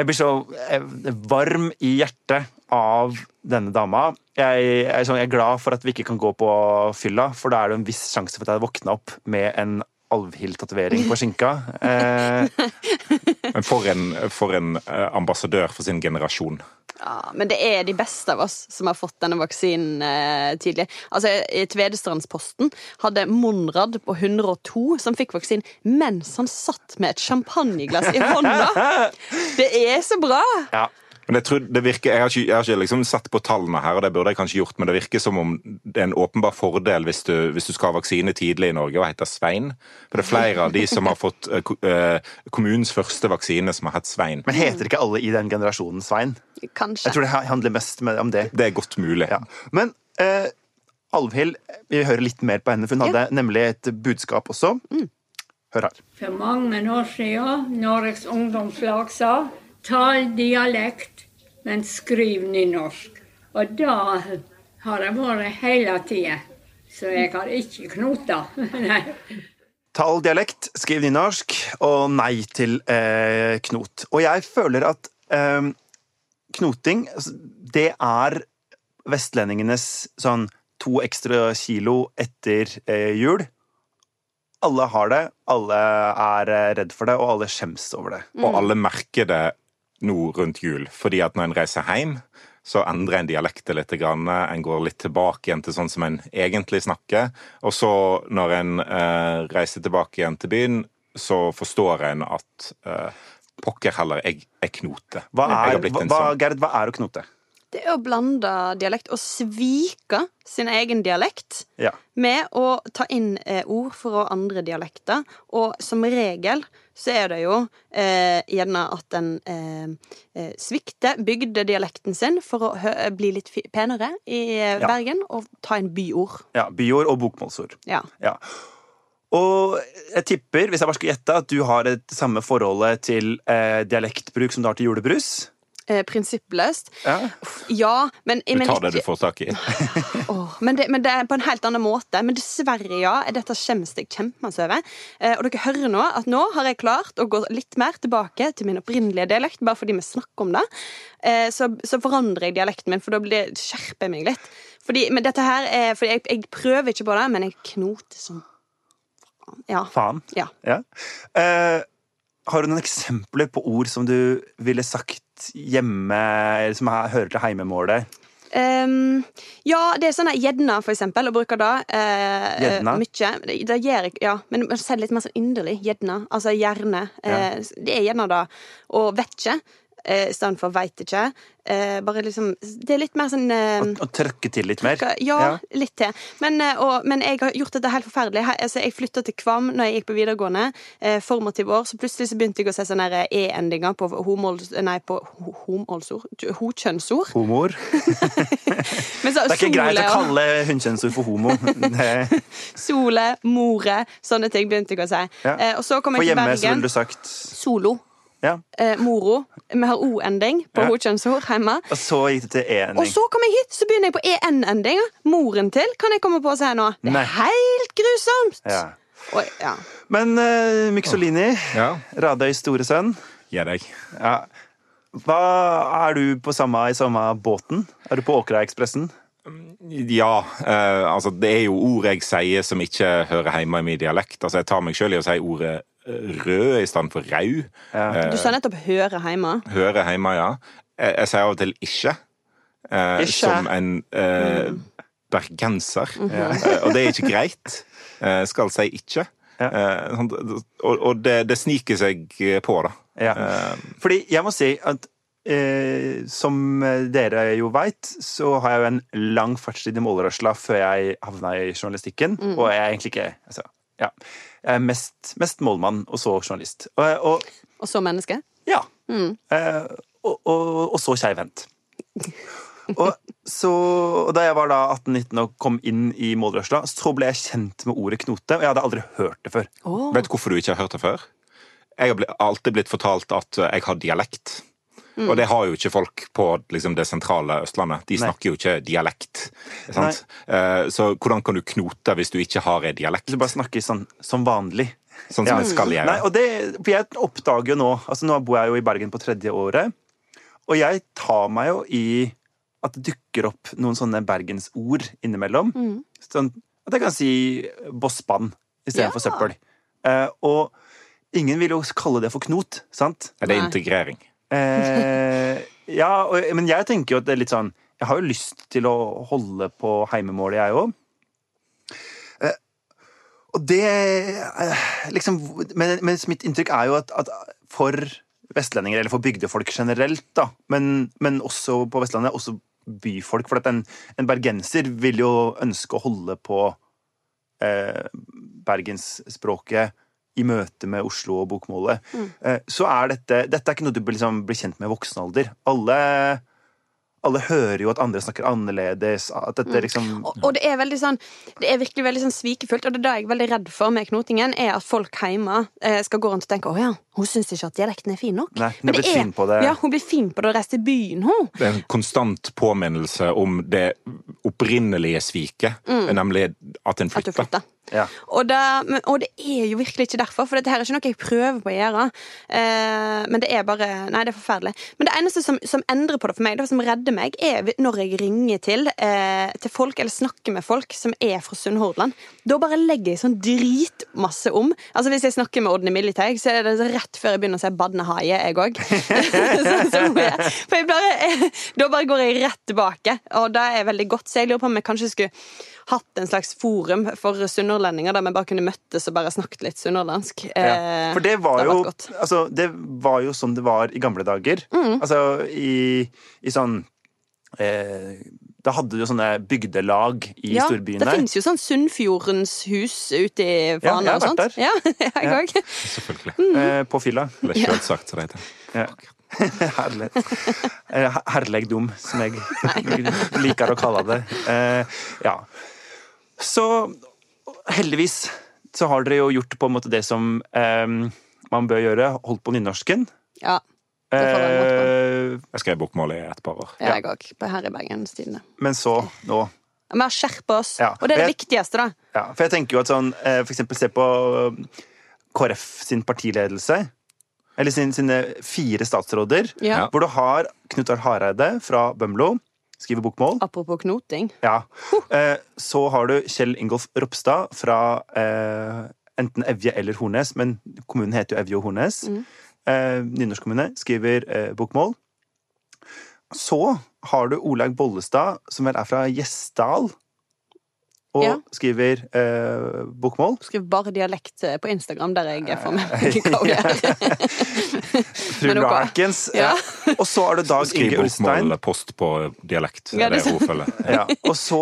Jeg blir så eh, varm i hjertet av denne dama. Jeg er, sånn, jeg er glad for at vi ikke kan gå på fylla, for da er det en viss sjanse for at jeg hadde våkna opp med en Alvhild-tatovering på skinka. Eh, Men for en, for en eh, ambassadør for sin generasjon. Ja, men det er de beste av oss som har fått denne vaksinen eh, tidlig. Altså, i Tvedestrandsposten hadde Monrad på 102 som fikk vaksinen mens han satt med et champagneglass i hånda. Det er så bra! ja. Men jeg, tror det virker, jeg har ikke, jeg har ikke liksom sett på tallene her, og det burde jeg kanskje gjort, men det virker som om det er en åpenbar fordel hvis du, hvis du skal ha vaksine tidlig i Norge og heter Svein. For det er flere av de som har fått eh, eh, kommunens første vaksine, som har hett Svein. Men heter ikke alle i den generasjonen Svein? Kanskje. Jeg tror det handler mest med, om det. Det er godt mulig. Ja. Men eh, Alvhild, vi hører litt mer på henne, for hun hadde nemlig et budskap også. Hør her. For mange år siden Norges Ungdomslag sa tal dialekt, men skriv nynorsk. Og da har jeg vært hele tida. Så jeg har ikke knota. Nei. Tall dialekt, skriv nynorsk, og nei til eh, knot. Og jeg føler at eh, knoting, altså, det er vestlendingenes sånn to ekstra kilo etter eh, jul. Alle har det, alle er eh, redd for det, og alle skjems over det. Og alle merker det nå rundt jul, fordi at når en reiser hjem, så endrer en dialektet litt. Grann. En går litt tilbake igjen til sånn som en egentlig snakker. Og så, når en eh, reiser tilbake igjen til byen, så forstår en at eh, pokker heller, jeg, jeg knoter. Hva Jeg er, hva, en hva, sånn. Gerd, hva er å knote? Det er å blande dialekt og svike sin egen dialekt Ja. med å ta inn eh, ord fra andre dialekter. Og som regel så er det jo eh, gjerne at en eh, eh, svikter bygdedialekten sin for å bli litt penere i eh, Ja. Bergen, og ta inn byord. ja byord og bokmålsord. Ja. Ja. Og jeg tipper, hvis jeg bare skal gjette, at du har det samme forholdet til eh, dialektbruk som du har til julebrus. Eh, prinsippløst. Ja. Ja, men, Du men tar det du får tak i. oh, men, det, men det er på en helt annen måte. Men dessverre, ja. Dette skjemmes jeg kjempemasse over. Eh, og dere hører nå at nå har jeg klart å gå litt mer tilbake til min opprinnelige dialekt, bare fordi vi snakker om det. Eh, så, så forandrer jeg dialekten min, for da blir, skjerper jeg meg litt. Fordi, men dette her er, fordi jeg, jeg prøver ikke på det, men jeg knoter sånn. Ja. Faen. ja. Ja. Eh, har du noen eksempler på ord som du ville sagt hjemme, eller som er, hører til heimemålet? Um, ja, det er sånn gjedna, for eksempel, og bruker det eh, mye. Det, gjør jeg, ja, men ser det litt mer sånn inderlig. Gjedna. Altså gjerne. Eh, det er gjerne det. Og vet ikke i stedet for veit ikke. Eh, bare liksom Det er litt mer sånn eh, Å trøkke til litt mer? ja, litt til. Men, eh, og, men jeg har gjort dette helt forferdelig. Her, altså, jeg flytta til Kvam når jeg gikk på videregående. Eh, formative år. Så plutselig så begynte jeg å se sånne e-endinger på homåls... Nei, på Ho-kjønnsord. Hokjønnsord. Homoer? Men så, Det er ikke greit å kalle hunnkjønnsord for homo. Sole, more, sånne ting begynte jeg å si. Ja. Eh, og så kom jeg til hjemme så Bergen. ville du sagt Solo. Ja. Eh, moro. Vi har o-ending på Ja. hokjønnsord hjemme. Og så gikk det til e-ending. Og så kom jeg hit, så begynner jeg på en-ending. Moren til kan jeg komme på å si nå. Det Nei. er helt grusomt! Ja. Og, ja. Men uh, Myksolini, Ja, Radøys store sønn, Ja, deg. ja. hva er du på samme, i samme båten? Er du på Åkra-ekspressen? Ja, eh, altså det er jo ord jeg sier som ikke hører hjemme i min dialekt. Altså Jeg tar meg sjøl i å si ordet eh, rød i stedet for rau. Du sa nettopp 'høre Heima. Høre Heima, ja. Jeg, jeg sier av og til ikke. eh, Ikke? Som en eh, bergenser. Eh, og det er ikke greit. Eh, skal si ikke. Ja. Eh, sånn, og og det, det sniker seg på, da. Ja. Eh, Fordi jeg må si at eh, som dere jo veit, så har jeg jo en lang fartstid i målrørsla før jeg havna i journalistikken. Og jeg er egentlig ikke altså, ja. Jeg er mest, mest målmann, og så journalist. Og, og Og så menneske. ja. Eh, og, og, og så keivhendt. Og, så, da jeg var da 18-19 og kom inn i målrørsla, så ble jeg kjent med ordet knote. Og jeg hadde aldri hørt det før. Vet du hvorfor du ikke har hørt det før? Jeg har alltid blitt fortalt at jeg har dialekt. Og det har jo ikke folk på liksom, det sentrale Østlandet. De Nei. snakker jo ikke dialekt. Sant? Eh, Så hvordan kan du knote hvis du ikke har en dialekt? Du bare snakker sånn som vanlig. Sånn som Ja. jeg skal gjøre. Nei, og det, for jeg oppdager jo nå altså Nå bor jeg jo i Bergen på tredje året, og jeg tar meg jo i at det dukker opp noen sånne bergensord innimellom. Sånn at jeg kan si bossbann istedenfor Ja. søppel. Eh, og ingen vil jo kalle det for knot, sant? Er det Nei. integrering? Eh, ja, og, men jeg tenker jo at det er litt sånn Jeg har jo lyst til å holde på heimemålet, jeg òg. Eh, og det eh, liksom men, Mens mitt inntrykk er jo at, at for vestlendinger, eller for bygdefolk generelt, da, men, men også på Vestlandet, også byfolk For at en, en bergenser vil jo ønske å holde på eh, bergensspråket i møte med Oslo og bokmålet, mm. så er dette Dette er ikke noe du blir liksom, blir kjent med i voksen alder. Alle, alle hører jo at andre snakker annerledes. At dette liksom Og, og det er veldig sånn Det er virkelig veldig sånn svikefullt, og det er det jeg er veldig redd for med knotingen, er at folk hjemme eh, skal gå rundt og tenke 'Å ja, hun syns ikke at dialekten er fin nok'. Nei, hun Men er fin på det. Ja, hun blir fin på det og reiser til byen, hun. Det er en konstant påminnelse om det opprinnelige sviket, nemlig at en flytter. At du flytter. Ja. Og, det, og det er jo virkelig ikke derfor, for dette her er ikke noe jeg prøver på å gjøre. Eh, men det er bare Nei, det er forferdelig. Men det eneste som, som endrer på det for meg, det som redder meg, er når jeg ringer til, eh, til folk, eller snakker med folk som er fra Sunnhordland. Da bare legger jeg sånn dritmasse om. Altså Hvis jeg snakker med Odny Militeig, så er det rett før jeg begynner å si Badnehaie, jeg òg. for jeg bare, jeg, da bare går jeg rett tilbake, og det er veldig godt. Så jeg lurer på om jeg kanskje skulle hatt en slags forum for sunnhordlendinger der vi bare kunne møttes og bare snakket litt sunnhordlandsk. Ja. Eh, For det var, det jo, altså, det var jo sånn det var i gamle dager. Mm. Altså i, i sånn eh, Da hadde du jo sånne bygdelag i ja, storbyene. Det finnes jo sånn Sunnfjordens hus ute i Ja, Fana jeg har og sånt. vært der. Ja, jeg Ja. òg. Selvfølgelig. eh, på fylla. Eller sjølsagt, som det heter. Ja. Herlig. Eh, her- Herlegdom, som jeg liker å kalle det. Eh, ja. Så heldigvis så har dere jo gjort på en måte det som eh, man bør gjøre. Holdt på nynorsken. Ja, det får jeg måte på. Eh, Jeg skrev bokmål i et par år. Ja, jeg òg. Her i Bergens Tidende. men så, nå Vi har skjerpa oss, Ja. og det er det Jeg- viktigste, da. Ja, for jeg tenker jo at sånn, eh, for eksempel se på eh, KrF sin partiledelse. Eller sin, sine fire statsråder. Ja. Hvor du har Knut Arild Hareide fra Bømlo, skriver bokmål. Apropos knoting. Ja. Eh, så har du Kjell Ingolf Ropstad fra eh, enten Evje eller Hornes, men kommunen heter jo Evje og Hornes. Eh, Nynorsk kommune skriver eh, bokmål. Så har du Olaug Bollestad, som vel er fra Gjesdal, og Ja. skriver eh, bokmål. Skriver bare dialekt eh, på Instagram, der jeg får med meg hva hun gjør. Fru Larkins. Ja. Og så er det Dag Skriv Inge Ulstein. bokmål post på dialekt. Ja, det er det hun følger. Ja. Og så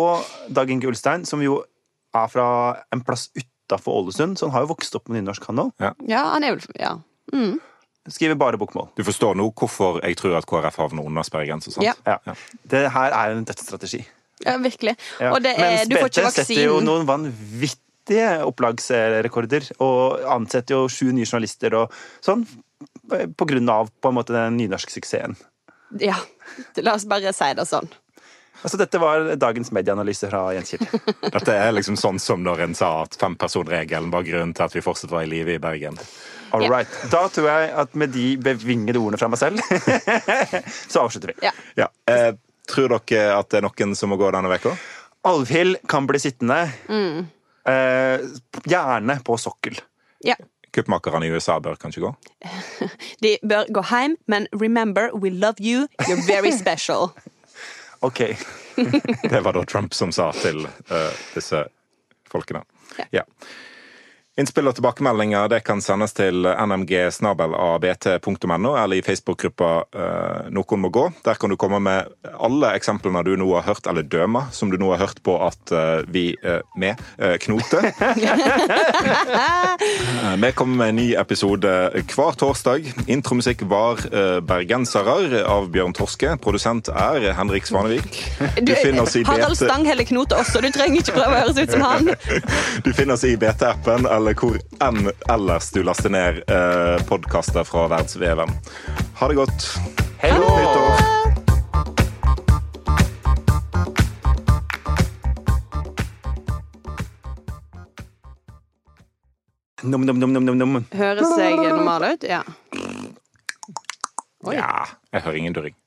Dag Inge Ulstein, som jo er fra en plass utafor Ålesund, så han har jo vokst opp med nynorsk, han òg. Ja, han er vel Ja. Skriver bare bokmål. Du forstår nå hvorfor jeg tror at KrF havner under sperregrensa. sant? Ja. Ja. Det her er en dødsstrategi. Ja virkelig. Ja. Og det er, Mens du får ikke BT setter jo noen vanvittige opplagsrekorder, og ansetter jo sju nye journalister og sånn, på grunn av på en måte den nynorsksuksessen. Ja. La oss bare si det sånn. Altså, dette var dagens medieanalyse fra Jens Kiel. Dette er liksom sånn som når en sa at fempersonregelen var grunnen til at vi fortsatt var i live i Bergen. All right. Da tror jeg at med de bevingede ordene fra meg selv, så avslutter vi. Ja. Ja. Eh, tror dere at det er noen som må gå denne uka? Alvhild kan bli sittende. Mm. Eh, gjerne på sokkel. ja. Kuppmakerne i USA bør kanskje gå? De bør gå hjem, men remember, we love you. You're very special. Ok. Det var da Trump som sa til uh, disse folkene. Ja. Innspill og tilbakemeldinger det kan sendes til nmg.abt.no eller i Facebook-gruppa uh, Noen må gå. Der kan du komme med alle eksemplene du nå har hørt, eller dømmer, som du nå har hørt på at eh, vi uh, med knoter. Eh, Vi kommer med en ny episode hver torsdag. Intromusikk var 'Bergensere' av Bjørn Torske. Produsent er Henrik Svanevik. Du, finner oss i Harald Stang Stanghelle Knote også. Du trenger ikke prøve å høres ut som han. Du finner oss i BT-appen eller hvor enn ellers du laster ned eh, podkaster fra verdensveven. Ha det godt. Hei da! Nytt nyttår. Nom-nom-nom. num, num, num. Høres jeg normal ut? Ja. Oi. Ja, jeg hører ingen durring.